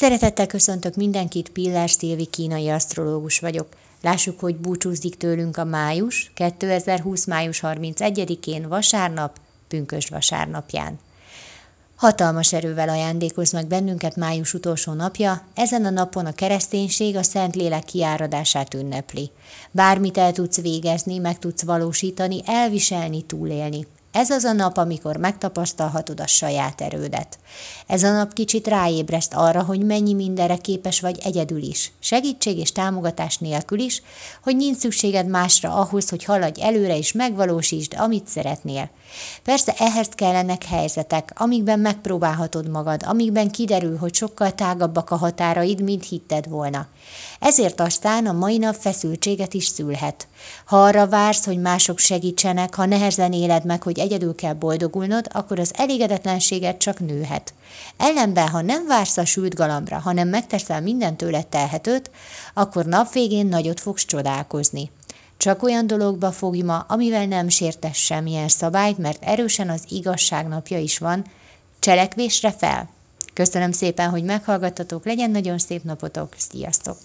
Szeretettel köszöntök mindenkit, Pillás Szilvi kínai asztrológus vagyok. Lássuk, hogy búcsúzik tőlünk a május, 2020. május 31-én vasárnap, pünkösd vasárnapján. Hatalmas erővel ajándékoz meg bennünket május utolsó napja, ezen a napon a kereszténység a Szentlélek kiáradását ünnepli. Bármit el tudsz végezni, meg tudsz valósítani, elviselni, túlélni. Ez az a nap, amikor megtapasztalhatod a saját erődet. Ez a nap kicsit ráébreszt arra, hogy mennyi mindenre képes vagy egyedül is, segítség és támogatás nélkül is, hogy nincs szükséged másra ahhoz, hogy haladj előre és megvalósítsd, amit szeretnél. Persze ehhez kellenek helyzetek, amikben megpróbálhatod magad, amikben kiderül, hogy sokkal tágabbak a határaid, mint hitted volna. Ezért aztán a mai nap feszültséget is szülhet. Ha arra vársz, hogy mások segítsenek, ha nehezen éled meg, hogy egyedül kell boldogulnod, akkor az elégedetlenséget csak nőhet. Ellenben, ha nem vársz a sült galambra, hanem megteszel minden tőled telhetőt, akkor nap végén nagyot fogsz csodálkozni. Csak olyan dologba fogj ma, amivel nem sértesz semmilyen szabályt, mert erősen az igazság napja is van. Cselekvésre fel! Köszönöm szépen, hogy meghallgattatok, legyen nagyon szép napotok, sziasztok!